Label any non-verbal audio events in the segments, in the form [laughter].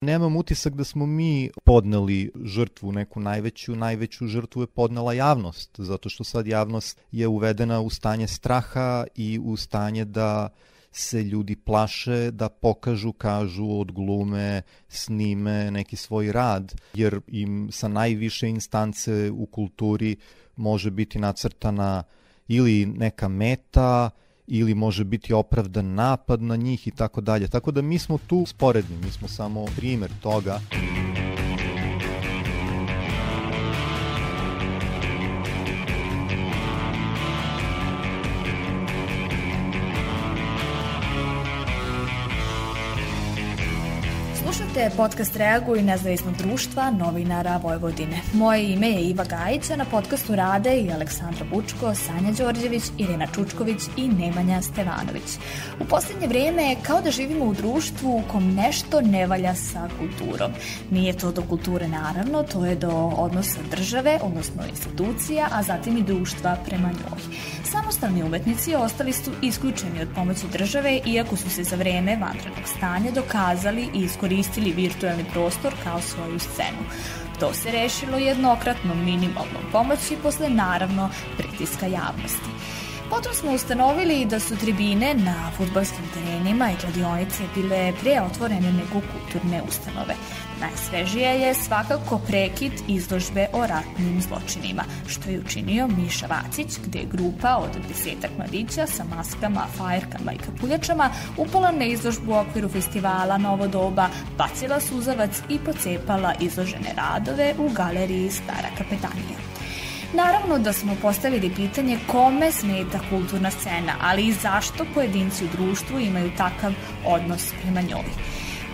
Nemam utisak da smo mi podneli žrtvu, neku najveću, najveću žrtvu je podnela javnost, zato što sad javnost je uvedena u stanje straha i u stanje da se ljudi plaše da pokažu, kažu, odglume, snime neki svoj rad, jer im sa najviše instance u kulturi može biti nacrtana ili neka meta, ili može biti opravdan napad na njih i tako dalje. Tako da mi smo tu sporedni, mi smo samo primer toga. Slušate podcast Reaguj nezavisnog društva novinara Vojvodine. Moje ime je Iva Gajić, a na podcastu rade i Aleksandra Bučko, Sanja Đorđević, Irina Čučković i Nemanja Stevanović. U poslednje vreme je kao da živimo u društvu u kom nešto ne valja sa kulturom. Nije to do kulture naravno, to je do odnosa države, odnosno institucija, a zatim i društva prema njoj. Samostalni umetnici ostali su isključeni od pomoći države, iako su se za vreme vanrednog stanja dokazali i iskoristili virtualni prostor kao svoju scenu. To se rešilo jednokratnom minimalnom pomoći posle naravno pritiska javnosti. Potom smo ustanovili da su tribine na futbalskim terenima i kladionice bile pre otvorene nego kulturne ustanove. Najsvežija je svakako prekid izložbe o ratnim zločinima, što je učinio Miša Vacić, gde je grupa od desetak mladića sa maskama, fajerkama i kapuljačama upala na izložbu u okviru festivala Novo doba, bacila suzavac i pocepala izložene radove u galeriji Stara kapetanija. Naravno da smo postavili pitanje kome smeta kulturna scena, ali i zašto pojedinci u društvu imaju takav odnos prema njoj.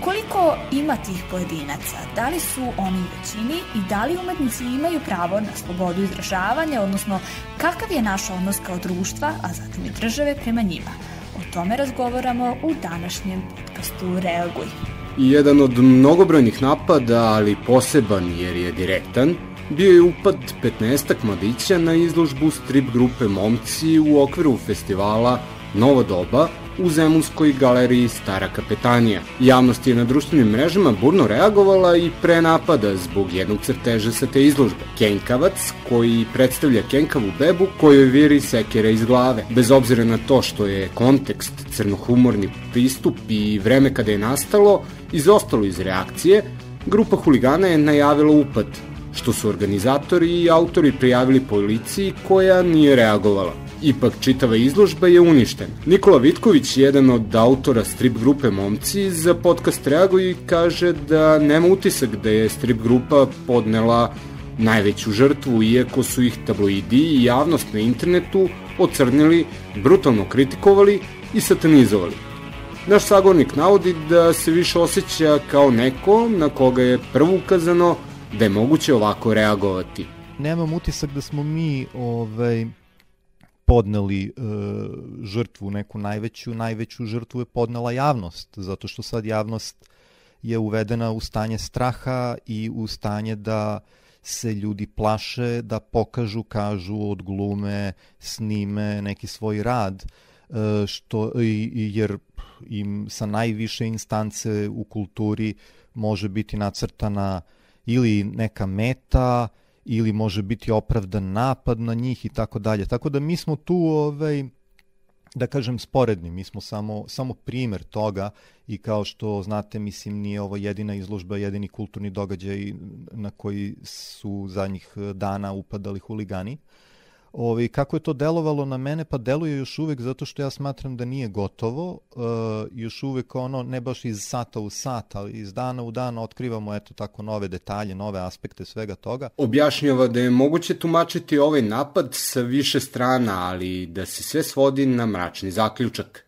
Koliko ima tih pojedinaca? Da li su oni u većini i da li umetnici imaju pravo na slobodu izražavanja, odnosno kakav je naš odnos kao društva, a zatim i države prema njima? O tome razgovaramo u današnjem podcastu Reaguj. Jedan od mnogobrojnih napada, ali poseban jer je direktan, bio je upad 15 mladića na izložbu strip grupe Momci u okviru festivala Novo doba u Zemunskoj galeriji Stara kapetanija. Javnost je na društvenim mrežama burno reagovala i pre napada zbog jednog crteža sa te izložbe. Kenkavac, koji predstavlja kenkavu bebu kojoj viri sekera iz glave. Bez obzira na to što je kontekst crnohumorni pristup i vreme kada je nastalo izostalo iz reakcije, grupa huligana je najavila upad, što su organizatori i autori prijavili policiji koja nije reagovala. Ipak čitava izložba je uništena. Nikola Vitković, jedan od autora strip grupe Momci, za podcast reaguje i kaže da nema utisak da je strip grupa podnela najveću žrtvu, iako su ih tabloidi i javnost na internetu ocrnili, brutalno kritikovali i satanizovali. Naš sagornik navodi da se više osjeća kao neko na koga je prvo ukazano da je moguće ovako reagovati. Nemam utisak da smo mi ovaj, podneli e, žrtvu, neku najveću, najveću žrtvu je podnela javnost, zato što sad javnost je uvedena u stanje straha i u stanje da se ljudi plaše da pokažu, kažu, odglume, snime neki svoj rad, e, što, i, jer im sa najviše instance u kulturi može biti nacrtana ili neka meta, ili može biti opravdan napad na njih i tako dalje. Tako da mi smo tu ovaj da kažem sporedni, mi smo samo samo primer toga i kao što znate, mislim nije ovo jedina izložba, jedini kulturni događaj na koji su zadnjih dana upadali huligani. Uh, Ovi, kako je to delovalo na mene? Pa deluje još uvek zato što ja smatram da nije gotovo. Uh, još uvek ono, ne baš iz sata u sat, ali iz dana u dan otkrivamo eto tako nove detalje, nove aspekte svega toga. Objašnjava da je moguće tumačiti ovaj napad sa više strana, ali da se sve svodi na mračni zaključak.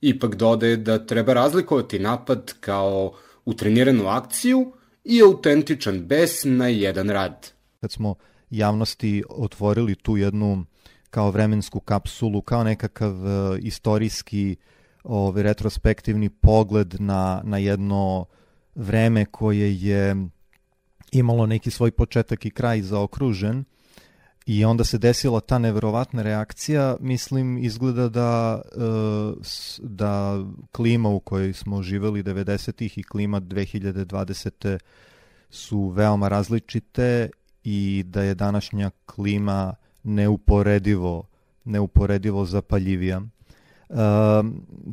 Ipak dodaje da treba razlikovati napad kao utreniranu akciju i autentičan bes na jedan rad. Kad smo javnosti otvorili tu jednu kao vremensku kapsulu, kao nekakav uh, istorijski ovaj, retrospektivni pogled na, na jedno vreme koje je imalo neki svoj početak i kraj zaokružen I onda se desila ta neverovatna reakcija, mislim, izgleda da, e, da klima u kojoj smo živeli 90-ih i klima 2020. su veoma različite i da je današnja klima neuporedivo, neuporedivo zapaljivija. E,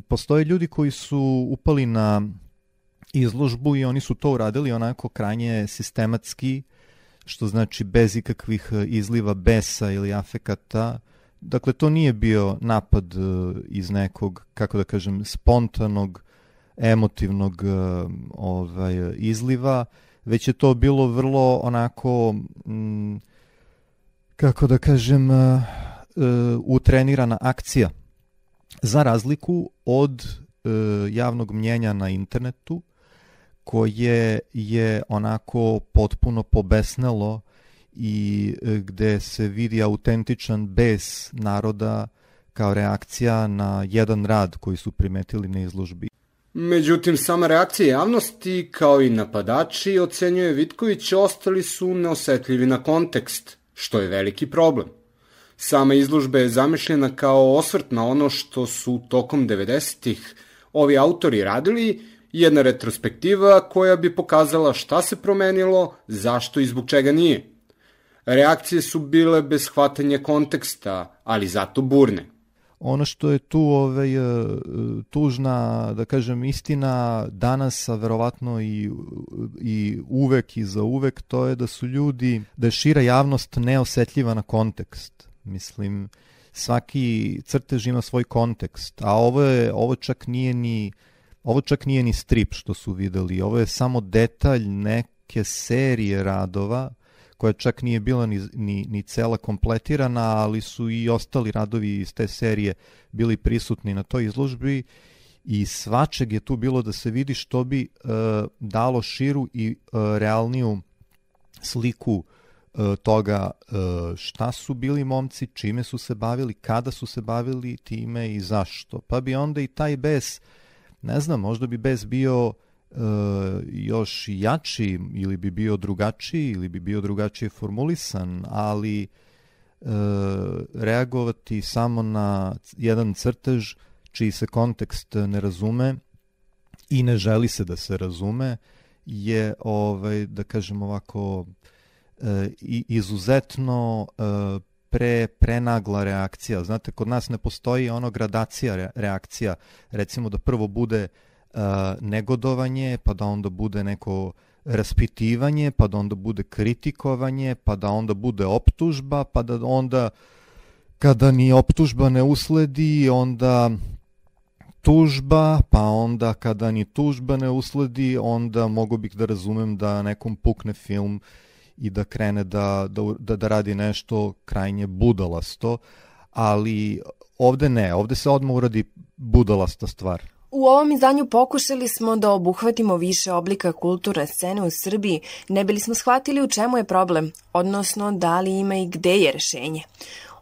postoje ljudi koji su upali na izložbu i oni su to uradili onako krajnje sistematski, što znači bez ikakvih izliva besa ili afekata. Dakle, to nije bio napad e, iz nekog, kako da kažem, spontanog, emotivnog e, ovaj, izliva, već je to bilo vrlo onako, m, kako da kažem, utrenirana akcija. Za razliku od javnog mnjenja na internetu, koje je onako potpuno pobesnelo i gde se vidi autentičan bes naroda kao reakcija na jedan rad koji su primetili na izložbi. Međutim, sama reakcija javnosti, kao i napadači, ocenjuje Vitković, ostali su neosetljivi na kontekst, što je veliki problem. Sama izložba je zamišljena kao osvrt na ono što su tokom 90-ih ovi autori radili jedna retrospektiva koja bi pokazala šta se promenilo, zašto i zbog čega nije. Reakcije su bile bez hvatanja konteksta, ali zato burne. Ono što je tu ovaj, e, tužna, da kažem, istina danas, a verovatno i, i uvek i za uvek, to je da su ljudi, da je šira javnost neosetljiva na kontekst. Mislim, svaki crtež ima svoj kontekst, a ovo, je, ovo čak nije ni Ovo čak nije ni strip što su videli, ovo je samo detalj neke serije radova koja čak nije bila ni, ni, ni cela kompletirana, ali su i ostali radovi iz te serije bili prisutni na toj izložbi i svačeg je tu bilo da se vidi što bi e, dalo širu i e, realniju sliku e, toga e, šta su bili momci, čime su se bavili, kada su se bavili time i zašto. Pa bi onda i taj bes ne znam, možda bi bez bio uh, još jači ili bi bio drugačiji ili bi bio drugačije formulisan, ali uh, reagovati samo na jedan crtež čiji se kontekst ne razume i ne želi se da se razume je ovaj da kažem ovako uh, izuzetno uh, pre, prenagla reakcija. Znate, kod nas ne postoji ono gradacija reakcija. Recimo da prvo bude uh, negodovanje, pa da onda bude neko raspitivanje, pa da onda bude kritikovanje, pa da onda bude optužba, pa da onda kada ni optužba ne usledi, onda tužba, pa onda kada ni tužba ne usledi, onda mogu bih da razumem da nekom pukne film i da krene da, da, da, da radi nešto krajnje budalasto, ali ovde ne, ovde se odmah uradi budalasta stvar. U ovom izdanju pokušali smo da obuhvatimo više oblika kulturne scene u Srbiji, ne bili smo shvatili u čemu je problem, odnosno da li ima i gde je rešenje.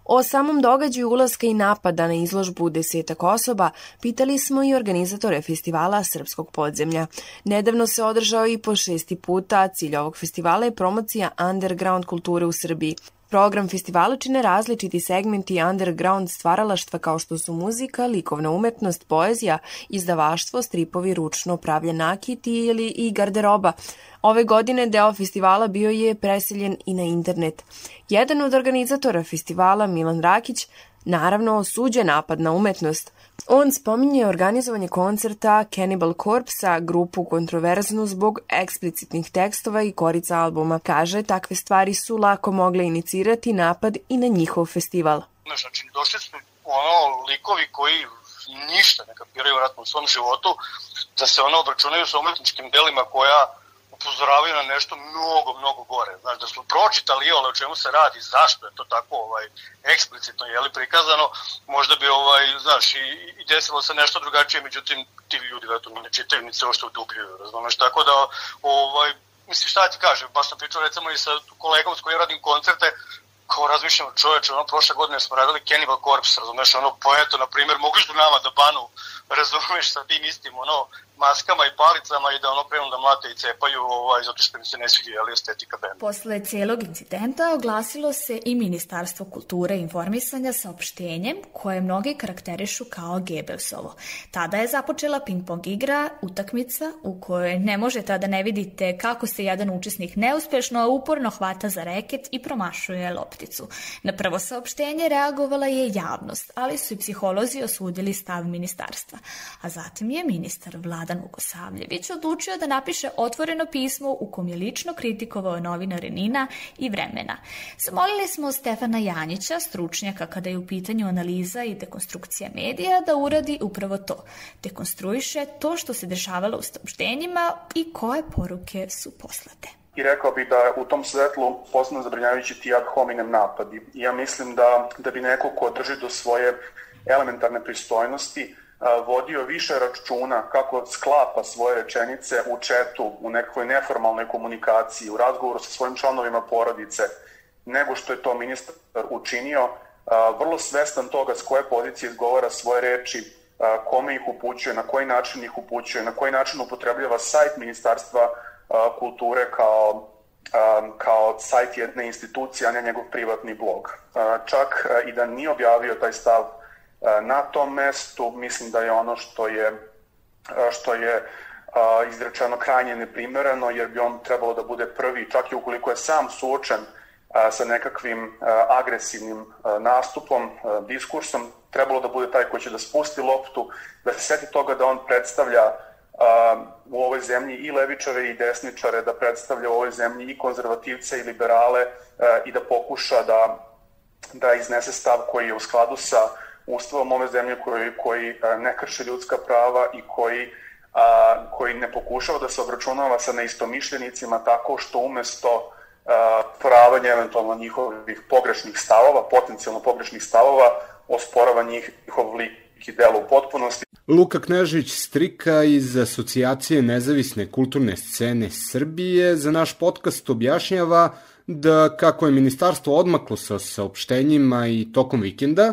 O samom događaju ulaska i napada na izložbu desetak osoba pitali smo i organizatore festivala Srpskog podzemlja. Nedavno se održao i po šesti puta, cilj ovog festivala je promocija underground kulture u Srbiji. Program festivala čine različiti segmenti underground stvaralaštva kao što su muzika, likovna umetnost, poezija, izdavaštvo, stripovi, ručno pravljen nakiti ili i garderoba. Ove godine deo festivala bio je preseljen i na internet. Jedan od organizatora festivala, Milan Rakić, naravno osuđe napad na umetnost. On spominje organizovanje koncerta Cannibal Corpse-a, grupu kontroverznu zbog eksplicitnih tekstova i korica albuma. Kaže, takve stvari su lako mogle inicirati napad i na njihov festival. Znači, došli su ono likovi koji ništa ne kapiraju vratno u svom životu, da se ono obračunaju sa umetničkim delima koja upozoravaju na nešto mnogo, mnogo gore. Znaš, da su pročitali ole o čemu se radi, zašto je to tako ovaj, eksplicitno je li prikazano, možda bi ovaj, znaš, i, i desilo se nešto drugačije, međutim, ti ljudi veto ne čitaju ni se što udubljuju, razumeš, tako da, ovaj, mislim, šta ti kažem, baš sam pričao recimo i sa kolegom s kojim radim koncerte, kao razmišljam čoveče, ono prošle godine smo radili Cannibal Corpse, razumeš, ono poeto, na primjer, mogli su nama da banu, razumeš, sa tim istim, ono, maskama i palicama i da ono krenu da mlate i cepaju ovaj, zato što mi se ne sviđa ali estetika benda. Posle celog incidenta oglasilo se i Ministarstvo kulture i informisanja saopštenjem koje mnogi karakterišu kao Gebelsovo. Tada je započela ping-pong igra, utakmica u kojoj ne možete da ne vidite kako se jedan učesnik neuspešno, uporno hvata za reket i promašuje lopticu. Na prvo saopštenje reagovala je javnost, ali su i psiholozi osudili stav ministarstva. A zatim je ministar Vlada Vladan Vukosavljević odlučio da napiše otvoreno pismo u kom je lično kritikovao novinare Nina i Vremena. Zamolili smo Stefana Janjića, stručnjaka kada je u pitanju analiza i dekonstrukcija medija, da uradi upravo to. Dekonstruiše to što se dešavalo u saopštenjima i koje poruke su poslate. I rekao bih da u tom svetlu posebno zabrinjavajući ti ad hominem napadi. Ja mislim da, da bi neko ko drži do svoje elementarne pristojnosti vodio više računa kako sklapa svoje rečenice u četu, u nekoj neformalnoj komunikaciji, u razgovoru sa svojim članovima porodice, nego što je to ministar učinio, vrlo svestan toga s koje pozicije izgovara svoje reči, kome ih upućuje, na koji način ih upućuje, na koji način upotrebljava sajt Ministarstva kulture kao kao sajt jedne institucije, a ne njegov privatni blog. Čak i da nije objavio taj stav na tom mestu. Mislim da je ono što je, e, što je e, izrečeno krajnje neprimereno, jer bi on trebalo da bude prvi, čak i ukoliko je sam suočen sa nekakvim agresivnim nastupom, diskursom, trebalo da bude taj koji će da spusti loptu, da se seti toga da on predstavlja u ovoj zemlji i levičare i desničare, da predstavlja u ovoj zemlji i konzervativce i liberale i da pokuša da, da iznese stav koji je u skladu sa ustavom ove zemlje koji, koji e, ne krše ljudska prava i koji, a, koji ne pokušava da se obračunava sa neistomišljenicima tako što umesto poravanja eventualno njihovih pogrešnih stavova, potencijalno pogrešnih stavova, osporava njih, njihov lik i delo u potpunosti. Luka Knežić Strika iz Asocijacije nezavisne kulturne scene Srbije za naš podcast objašnjava da kako je ministarstvo odmaklo sa saopštenjima i tokom vikenda,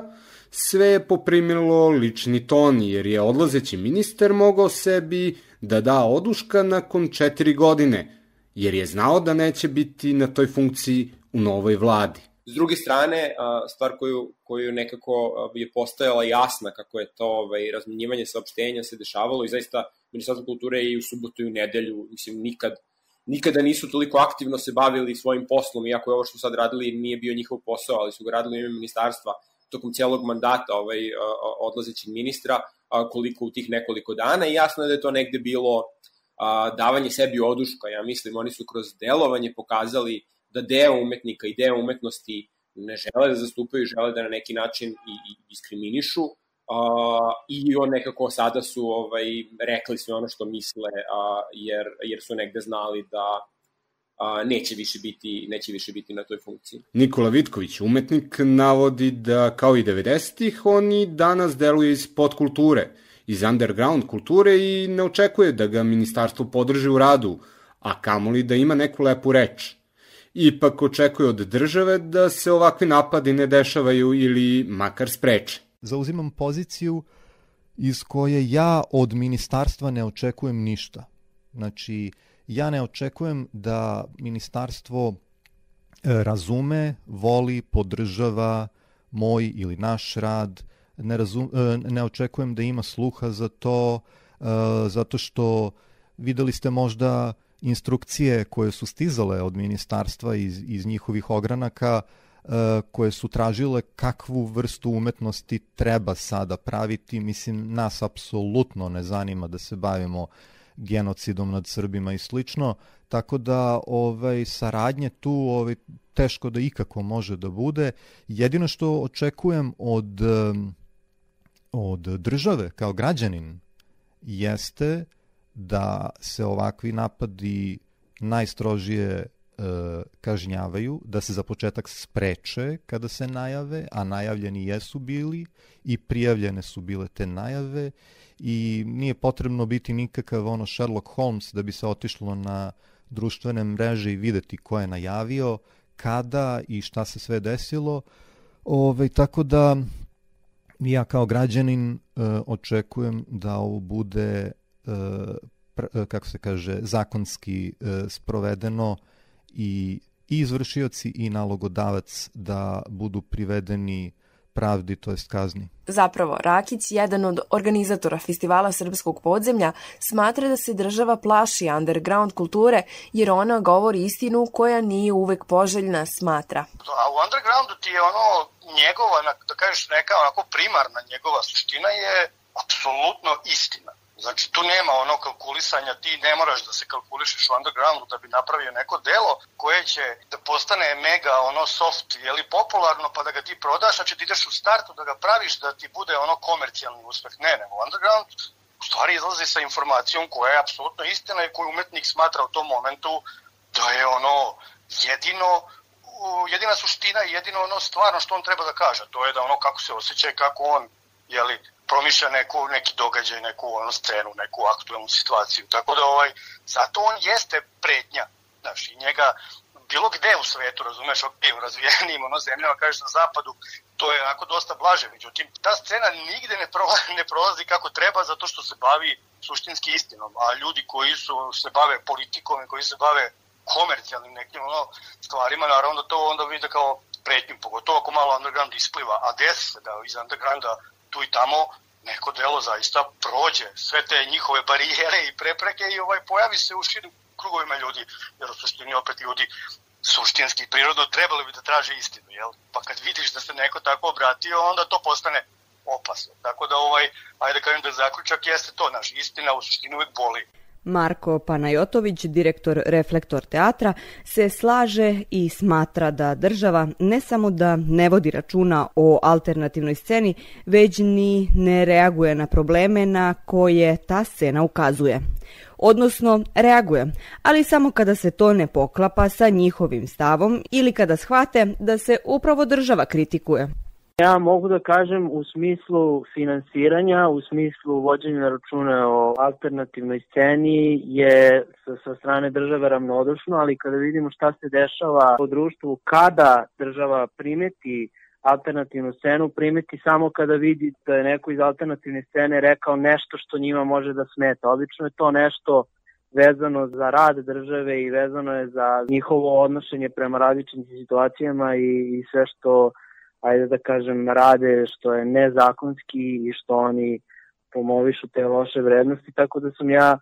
sve je poprimilo lični ton, jer je odlazeći minister mogao sebi da da oduška nakon četiri godine, jer je znao da neće biti na toj funkciji u novoj vladi. S druge strane, stvar koju, koju nekako je postajala jasna kako je to ovaj, razmenjivanje saopštenja se dešavalo i zaista Ministarstvo kulture i u subotu i u nedelju, mislim, nikad nikada nisu toliko aktivno se bavili svojim poslom, iako je ovo što sad radili nije bio njihov posao, ali su ga radili u ime ministarstva tokom cijelog mandata ovaj, odlazećeg ministra, koliko u tih nekoliko dana i jasno je da je to negde bilo davanje sebi oduška. Ja mislim, oni su kroz delovanje pokazali da deo umetnika i deo umetnosti ne žele da zastupaju, žele da na neki način i, i diskriminišu, i on nekako sada su ovaj, rekli sve ono što misle, jer, jer su negde znali da a, neće više biti neće više biti na toj funkciji. Nikola Vitković, umetnik, navodi da kao i 90-ih oni danas deluju iz podkulture, iz underground kulture i ne očekuje da ga ministarstvo podrži u radu, a kamoli da ima neku lepu reč. Ipak očekuje od države da se ovakvi napadi ne dešavaju ili makar spreče. Zauzimam poziciju iz koje ja od ministarstva ne očekujem ništa. Znači, ja ne očekujem da ministarstvo e, razume, voli, podržava moj ili naš rad, ne, razum, e, ne očekujem da ima sluha za to, e, zato što videli ste možda instrukcije koje su stizale od ministarstva iz, iz njihovih ogranaka, koje su tražile kakvu vrstu umetnosti treba sada praviti. Mislim, nas apsolutno ne zanima da se bavimo uh, genocidom nad Srbima i slično, tako da ovaj saradnje tu ovaj teško da ikako može da bude. Jedino što očekujem od od države kao građanin jeste da se ovakvi napadi najstrožije kažnjavaju, da se za početak spreče kada se najave, a najavljeni jesu bili i prijavljene su bile te najave i nije potrebno biti nikakav ono Sherlock Holmes da bi se otišlo na društvene mreže i videti ko je najavio, kada i šta se sve desilo. Ove, tako da ja kao građanin e, očekujem da ovo bude kako se kaže, zakonski sprovedeno i izvršioci i nalogodavac da budu privedeni pravdi, to jest kazni. Zapravo, Rakić, jedan od organizatora festivala Srpskog podzemlja, smatra da se država plaši underground kulture jer ona govori istinu koja nije uvek poželjna, smatra. A u undergroundu ti je ono njegova, da kažeš neka onako primarna njegova suština je apsolutno istina. Znači, tu nema ono kalkulisanja, ti ne moraš da se kalkulišeš u undergroundu da bi napravio neko delo koje će da postane mega ono soft, jeli popularno, pa da ga ti prodaš, znači ti ideš u startu da ga praviš da ti bude ono komercijalni uspeh. Ne, nego underground u stvari izlazi sa informacijom koja je apsolutno istina i koju umetnik smatra u tom momentu da je ono jedino jedina suština i jedino ono stvarno što on treba da kaže, to je da ono kako se osjeća i kako on jeli, promišlja neku, neki događaj, neku ono scenu, neku aktuelnu situaciju. Tako da ovaj, zato on jeste pretnja. Znaš, i njega bilo gde u svetu, razumeš, ok, u razvijenim ono, zemljama, kažeš na zapadu, to je onako dosta blaže. Međutim, ta scena nigde ne prolazi, [laughs] ne prolazi kako treba zato što se bavi suštinski istinom. A ljudi koji su se bave politikom i koji se bave komercijalnim nekim ono, stvarima, naravno da to onda vide kao pretnju, pogotovo ako malo underground ispliva, a desi se da iz undergrounda tu i tamo neko delo zaista prođe sve te njihove barijere i prepreke i ovaj pojavi se u širim krugovima ljudi, jer u suštini opet ljudi suštinski prirodno trebali bi da traže istinu, jel? Pa kad vidiš da se neko tako obratio, onda to postane opasno. Tako da ovaj, ajde da kažem da zaključak jeste to, naš istina u suštini uvek boli. Marko Panajotović, direktor Reflektor teatra, se slaže i smatra da država ne samo da ne vodi računa o alternativnoj sceni, već ni ne reaguje na probleme na koje ta scena ukazuje. Odnosno, reaguje, ali samo kada se to ne poklapa sa njihovim stavom ili kada shvate da se upravo država kritikuje. Ja mogu da kažem u smislu finansiranja, u smislu vođenja računa o alternativnoj sceni je sa, sa strane države ravnodušno, ali kada vidimo šta se dešava u društvu, kada država primeti alternativnu scenu, primeti samo kada vidi da je neko iz alternativne scene rekao nešto što njima može da smeta. Obično je to nešto vezano za rad države i vezano je za njihovo odnošenje prema različitim situacijama i, i sve što ajde da kažem, rade što je nezakonski i što oni promovišu te loše vrednosti, tako da sam ja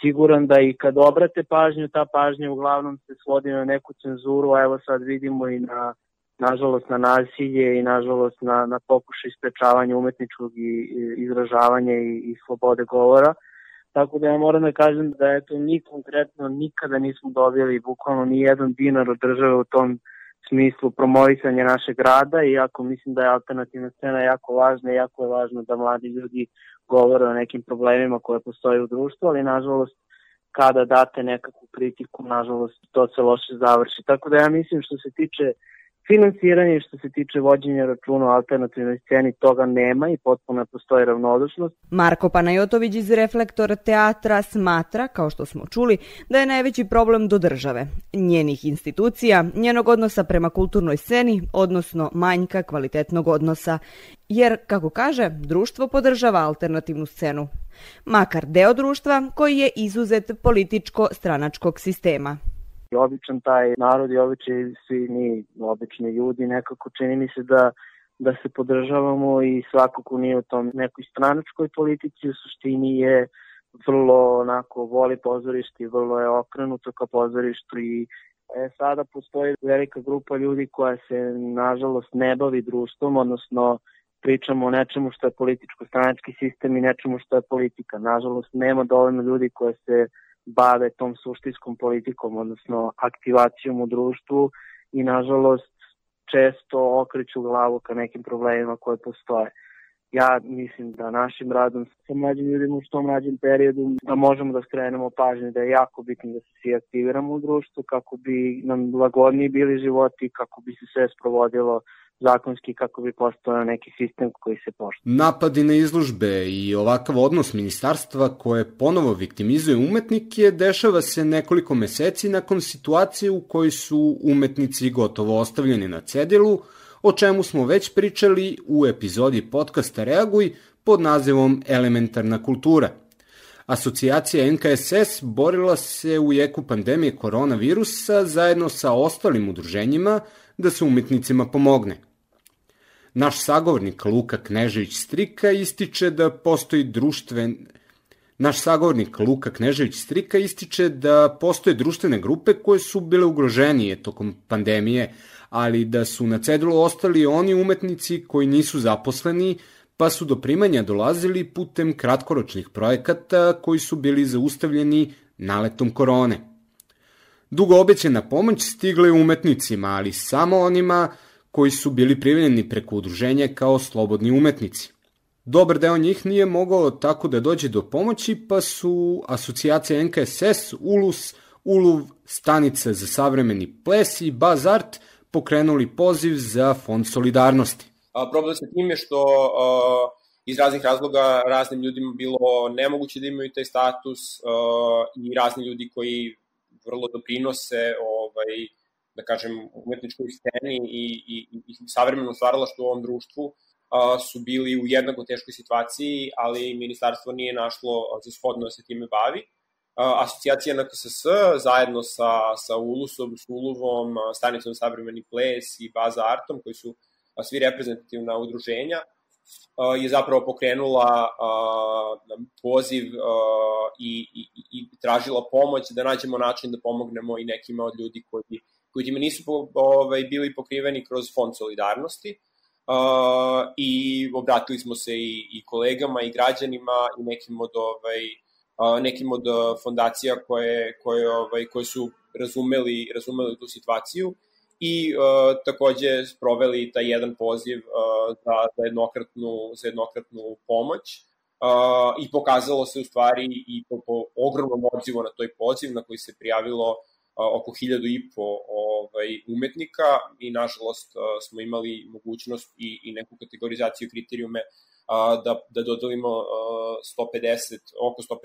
siguran da i kad obrate pažnju, ta pažnja uglavnom se svodi na neku cenzuru, a evo sad vidimo i na nažalost na nasilje i nažalost na, na pokušaj isprečavanja umetničkog i, i izražavanja i, i slobode govora. Tako da ja moram da kažem da eto, mi konkretno nikada nismo dobili bukvalno ni jedan dinar od države u tom smislu promovisanja našeg grada, iako mislim da je alternativna scena jako važna i jako je važno da mladi ljudi govore o nekim problemima koje postoje u društvu, ali nažalost kada date nekakvu kritiku, nažalost to se loše završi. Tako da ja mislim što se tiče Finansiranje što se tiče vođenja računa o alternativnoj sceni toga nema i potpuno postoji ravnodušnost. Marko Panajotović iz Reflektor teatra smatra, kao što smo čuli, da je najveći problem do države, njenih institucija, njenog odnosa prema kulturnoj sceni, odnosno manjka kvalitetnog odnosa. Jer, kako kaže, društvo podržava alternativnu scenu. Makar deo društva koji je izuzet političko-stranačkog sistema. I običan taj narod i obični svi mi obični ljudi nekako čini mi se da da se podržavamo i svako ko nije u tom nekoj stranačkoj politici u suštini je vrlo onako voli pozorište i vrlo je okrenuto ka pozorištu i e, sada postoji velika grupa ljudi koja se nažalost ne bavi društvom, odnosno pričamo o nečemu što je političko-stranački sistem i nečemu što je politika. Nažalost, nema dovoljno ljudi koje se bave tom suštinskom politikom, odnosno aktivacijom u društvu i nažalost često okreću glavu ka nekim problemima koje postoje. Ja mislim da našim radom sa mlađim ljudima u što mlađem periodu da možemo da skrenemo pažnju da je jako bitno da se svi aktiviramo u društvu kako bi nam lagodniji bili životi, kako bi se sve sprovodilo zakonski kako bi postao neki sistem koji se pošta. Napadi na izlužbe i ovakav odnos ministarstva koje ponovo viktimizuje umetnike dešava se nekoliko meseci nakon situacije u kojoj su umetnici gotovo ostavljeni na cedilu, o čemu smo već pričali u epizodi podcasta Reaguj pod nazivom Elementarna kultura. Asocijacija NKSS borila se u jeku pandemije koronavirusa zajedno sa ostalim udruženjima da se umetnicima pomogne. Naš sagovornik Luka Knežević-Strika ističe da postoji društven... Naš sagovornik Luka Knežević-Strika ističe da postoje društvene grupe koje su bile ugroženije tokom pandemije, ali da su na cedulu ostali oni umetnici koji nisu zaposleni, pa su do primanja dolazili putem kratkoročnih projekata koji su bili zaustavljeni naletom korone. Dugo obećena pomoć stigla je umetnicima, ali samo onima koji su bili privljeni preko udruženja kao slobodni umetnici. Dobar deo njih nije mogao tako da dođe do pomoći, pa su asocijacija NKSS, ULUS, ULUV, Stanica za savremeni ples i Bazart pokrenuli poziv za fond solidarnosti. A, problem sa tim je što a, iz raznih razloga raznim ljudima bilo nemoguće da imaju taj status a, i razni ljudi koji vrlo doprinose ovaj, da kažem, umetničkoj sceni i, i, i savremenom stvaralaštvu u ovom društvu a, su bili u jednako teškoj situaciji, ali ministarstvo nije našlo za shodno da se time bavi. A, asocijacija NKSS zajedno sa, sa ULUS-om, s ULUV-om, stanicom Savremeni ples i Baza Artom, koji su a, svi reprezentativna udruženja, je zapravo pokrenula poziv i, i, i tražila pomoć da nađemo način da pomognemo i nekima od ljudi koji koji nisu ovaj, bili pokriveni kroz fond solidarnosti uh, i obratili smo se i, i kolegama i građanima i nekim od ovaj, uh, nekim od fondacija koje, koje, ovaj, koje su razumeli, razumeli tu situaciju i uh, takođe sproveli taj jedan poziv uh, za, za, jednokratnu, za jednokratnu pomoć uh, i pokazalo se u stvari i po, po ogromnom odzivu na toj poziv na koji se prijavilo oko hiljadu i po ovaj, umetnika i nažalost smo imali mogućnost i, i neku kategorizaciju kriterijume da, da dodelimo 150, oko 150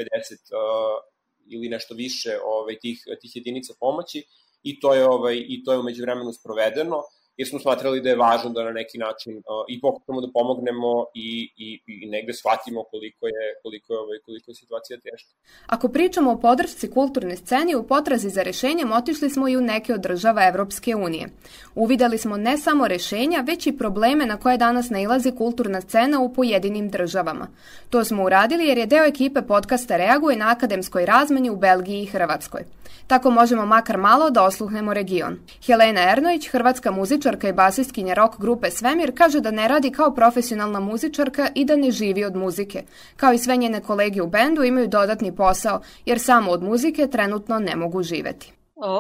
ili nešto više ovaj, tih, tih jedinica pomoći i to je ovaj i to je umeđu vremenu sprovedeno jer smo smatrali da je važno da na neki način uh, i pokušamo da pomognemo i, i, i negde shvatimo koliko je, koliko je, ovaj, koliko je situacija teška. Ako pričamo o podršci kulturne sceni, u potrazi za rešenjem otišli smo i u neke od država Evropske unije. Uvideli smo ne samo rešenja, već i probleme na koje danas nailazi kulturna scena u pojedinim državama. To smo uradili jer je deo ekipe podcasta Reaguje na akademskoj razmeni u Belgiji i Hrvatskoj. Tako možemo makar malo da osluhnemo region. Helena Ernović, hrvatska muzičarka i basistkinja rock grupe Svemir, kaže da ne radi kao profesionalna muzičarka i da ne živi od muzike. Kao i sve njene kolege u bendu imaju dodatni posao, jer samo od muzike trenutno ne mogu živeti.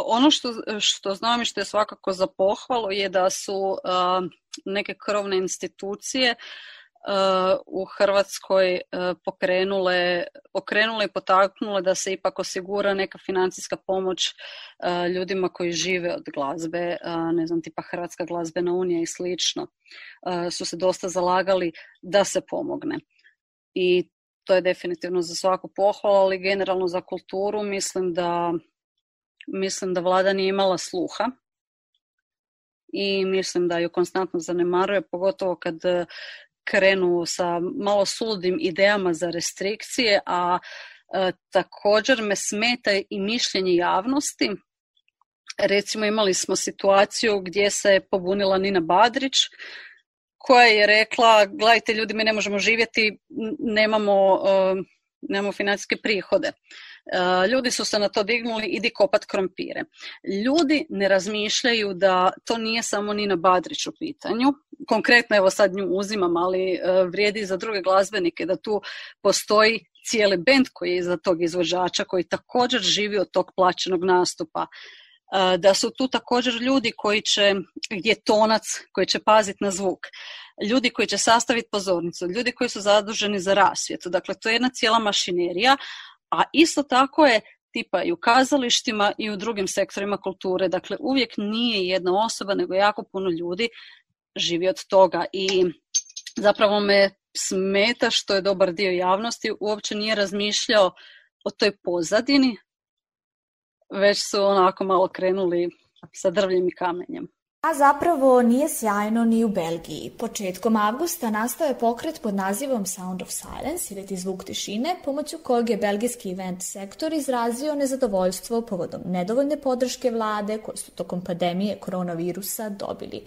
Ono što, što znam i što je svakako za pohvalu je da su neke krovne institucije uh, u Hrvatskoj e, pokrenule, pokrenule i potaknule da se ipak osigura neka financijska pomoć e, ljudima koji žive od glazbe, e, ne znam, tipa Hrvatska glazbena unija i slično, su se dosta zalagali da se pomogne. I to je definitivno za svaku pohvalu, ali generalno za kulturu mislim da mislim da vlada nije imala sluha i mislim da ju konstantno zanemaruje, pogotovo kad krenu sa malo suludim idejama za restrikcije, a e, također me smeta i mišljenje javnosti. Recimo imali smo situaciju gdje se pobunila Nina Badrić, koja je rekla, gledajte ljudi, mi ne možemo živjeti, nemamo, e, nemamo financijske prihode. E, ljudi su se na to dignuli, idi kopat krompire. Ljudi ne razmišljaju da to nije samo Nina Badrić u pitanju. Konkretno, evo sad nju uzimam, ali e, vrijedi za druge glazbenike da tu postoji cijeli bend koji je iza tog izvođača, koji također živi od tog plaćenog nastupa e, da su tu također ljudi koji će, gdje tonac, koji će paziti na zvuk, ljudi koji će sastaviti pozornicu, ljudi koji su zaduženi za rasvjetu. Dakle, to je jedna cijela mašinerija, a isto tako je tipa i u kazalištima i u drugim sektorima kulture. Dakle, uvijek nije jedna osoba, nego jako puno ljudi živi od toga i zapravo me smeta što je dobar dio javnosti uopće nije razmišljao o toj pozadini, već su onako malo krenuli sa drvljem i kamenjem. A zapravo nije sjajno ni u Belgiji. Početkom avgusta nastao je pokret pod nazivom Sound of Silence ili ti zvuk tišine, pomoću kojeg je belgijski event sektor izrazio nezadovoljstvo povodom nedovoljne podrške vlade koje su tokom pandemije koronavirusa dobili.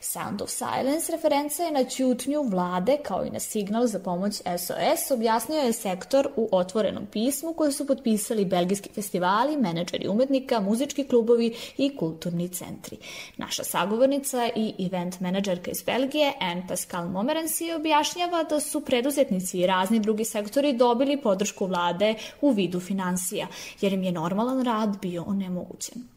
Sound of Silence referenca je na ćutnju vlade kao i na signal za pomoć SOS, objasnio je sektor u otvorenom pismu koje su potpisali belgijski festivali, menadžeri umetnika, muzički klubovi i kulturni centri. Naša sagovornica i event menadžerka iz Belgije, Anne Pascal Momerensi, objašnjava da su preduzetnici i razni drugi sektori dobili podršku vlade u vidu financija, jer im je normalan rad bio onemogućen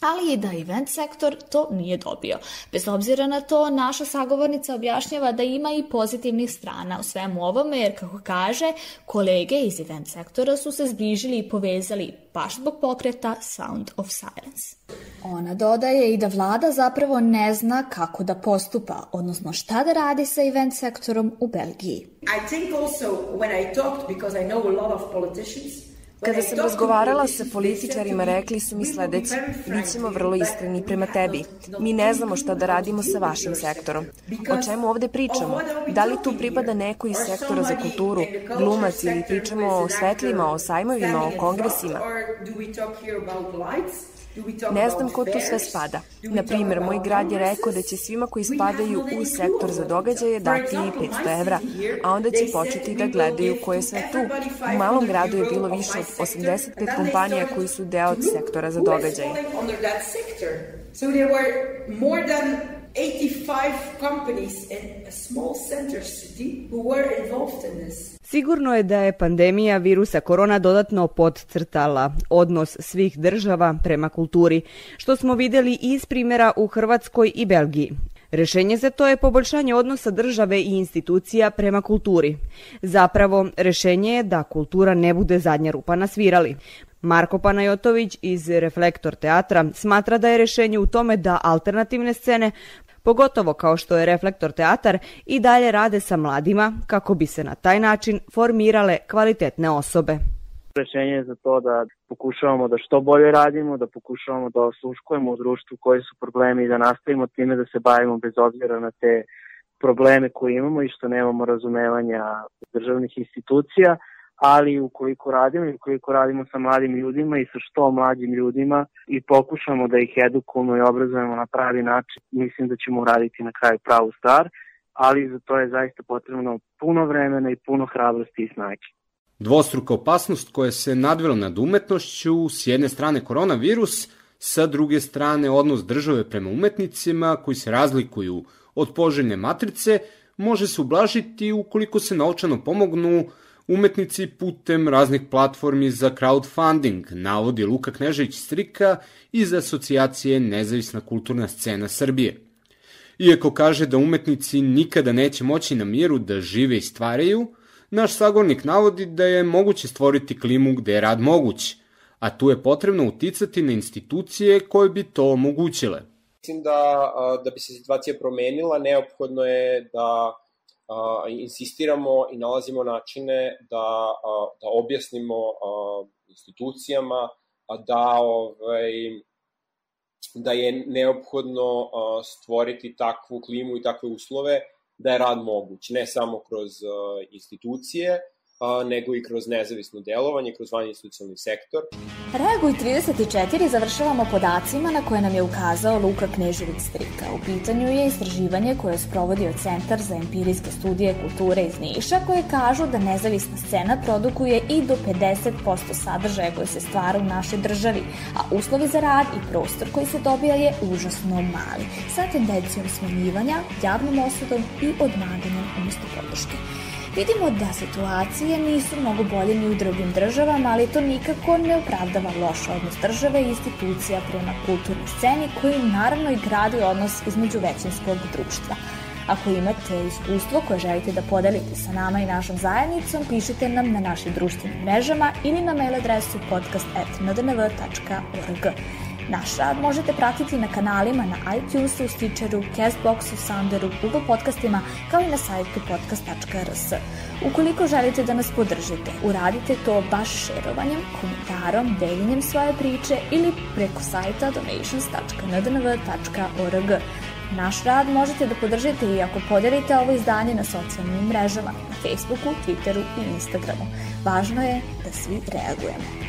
ali i da event sektor to nije dobio. Bez obzira na to, naša sagovornica objašnjava da ima i pozitivnih strana u svemu ovome, jer kako kaže, kolege iz event sektora su se zbližili i povezali baš zbog pokreta Sound of Silence. Ona dodaje i da vlada zapravo ne zna kako da postupa, odnosno šta da radi sa event sektorom u Belgiji. I think also when I talked, because I know a lot of politicians, Kada sam razgovarala sa političarima, rekli su mi sledeći, mi ćemo vrlo iskreni prema tebi. Mi ne znamo šta da radimo sa vašim sektorom. O čemu ovde pričamo? Da li tu pripada neko iz sektora za kulturu, glumac ili pričamo o svetlima, o sajmovima, o kongresima? Ne znam ko tu sve spada. Na primjer, moj grad je rekao da će svima koji spadaju u sektor za događaje dati 500 evra, a onda će početi da gledaju ko je sve tu. U malom gradu je bilo više od 85 kompanija koji su deo sektora za događaje. So there were more than 85 companies in a small center city who were involved in this. Sigurno je da je pandemija virusa korona dodatno podcrtala odnos svih država prema kulturi, što smo videli iz primjera u Hrvatskoj i Belgiji. Rešenje za to je poboljšanje odnosa države i institucija prema kulturi. Zapravo, rešenje je da kultura ne bude zadnja rupa na svirali. Marko Panajotović iz Reflektor teatra smatra da je rešenje u tome da alternativne scene pogotovo kao što je Reflektor teatar, i dalje rade sa mladima kako bi se na taj način formirale kvalitetne osobe. Rešenje je za to da pokušavamo da što bolje radimo, da pokušavamo da osluškujemo u društvu koji su problemi i da nastavimo time da se bavimo bez obzira na te probleme koje imamo i što nemamo razumevanja državnih institucija, ali ukoliko radimo i ukoliko radimo sa mladim ljudima i sa što mlađim ljudima i pokušamo da ih edukujemo i obrazujemo na pravi način, mislim da ćemo uraditi na kraju pravu stvar, ali za to je zaista potrebno puno vremena i puno hrabrosti i snage. Dvostruka opasnost koja se nadvela nad umetnošću, s jedne strane koronavirus, sa druge strane odnos države prema umetnicima koji se razlikuju od poželjne matrice, može se ublažiti ukoliko se naučano pomognu umetnici putem raznih platformi za crowdfunding, navodi Luka Knežević-Strika iz asocijacije Nezavisna kulturna scena Srbije. Iako kaže da umetnici nikada neće moći na miru da žive i stvaraju, naš sagornik navodi da je moguće stvoriti klimu gde je rad moguć, a tu je potrebno uticati na institucije koje bi to omogućile. Mislim da, da bi se situacija promenila, neophodno je da insistiramo i nalazimo načine da, da objasnimo institucijama da ovaj, da je neophodno stvoriti takvu klimu i takve uslove da je rad moguć, ne samo kroz institucije, a, nego i kroz nezavisno delovanje, kroz vanjni socijalni sektor. Reaguj 34 završavamo podacima na koje nam je ukazao Luka Knežević Strika. U pitanju je istraživanje koje je sprovodio Centar za empirijske studije kulture iz Niša koje kažu da nezavisna scena produkuje i do 50% sadržaja koji se stvara u našoj državi, a uslovi za rad i prostor koji se dobija je užasno mali, sa tendencijom smenjivanja, javnom osudom i odmaganjem umesto podrške. Vidimo da situacije nisu mnogo bolje ni u drugim državama, ali to nikako ne opravdava loš odnos države i institucija prema kulturnoj sceni koji naravno i gradi odnos između većinskog društva. Ako imate iskustvo koje želite da podelite sa nama i našom zajednicom, pišite nam na našim društvenim mrežama ili na mail adresu podcast.ndnv.org. Naš rad možete pratiti na kanalima na iTunesu, Stitcheru, Castboxu, Sounderu, Google podcastima, kao i na sajtu podcast.rs. Ukoliko želite da nas podržite, uradite to baš šerovanjem, komentarom, deljenjem svoje priče ili preko sajta donations.ndnv.org. Naš rad možete da podržite i ako podelite ovo izdanje na socijalnim mrežama, na Facebooku, Twitteru i Instagramu. Važno je da svi reagujemo.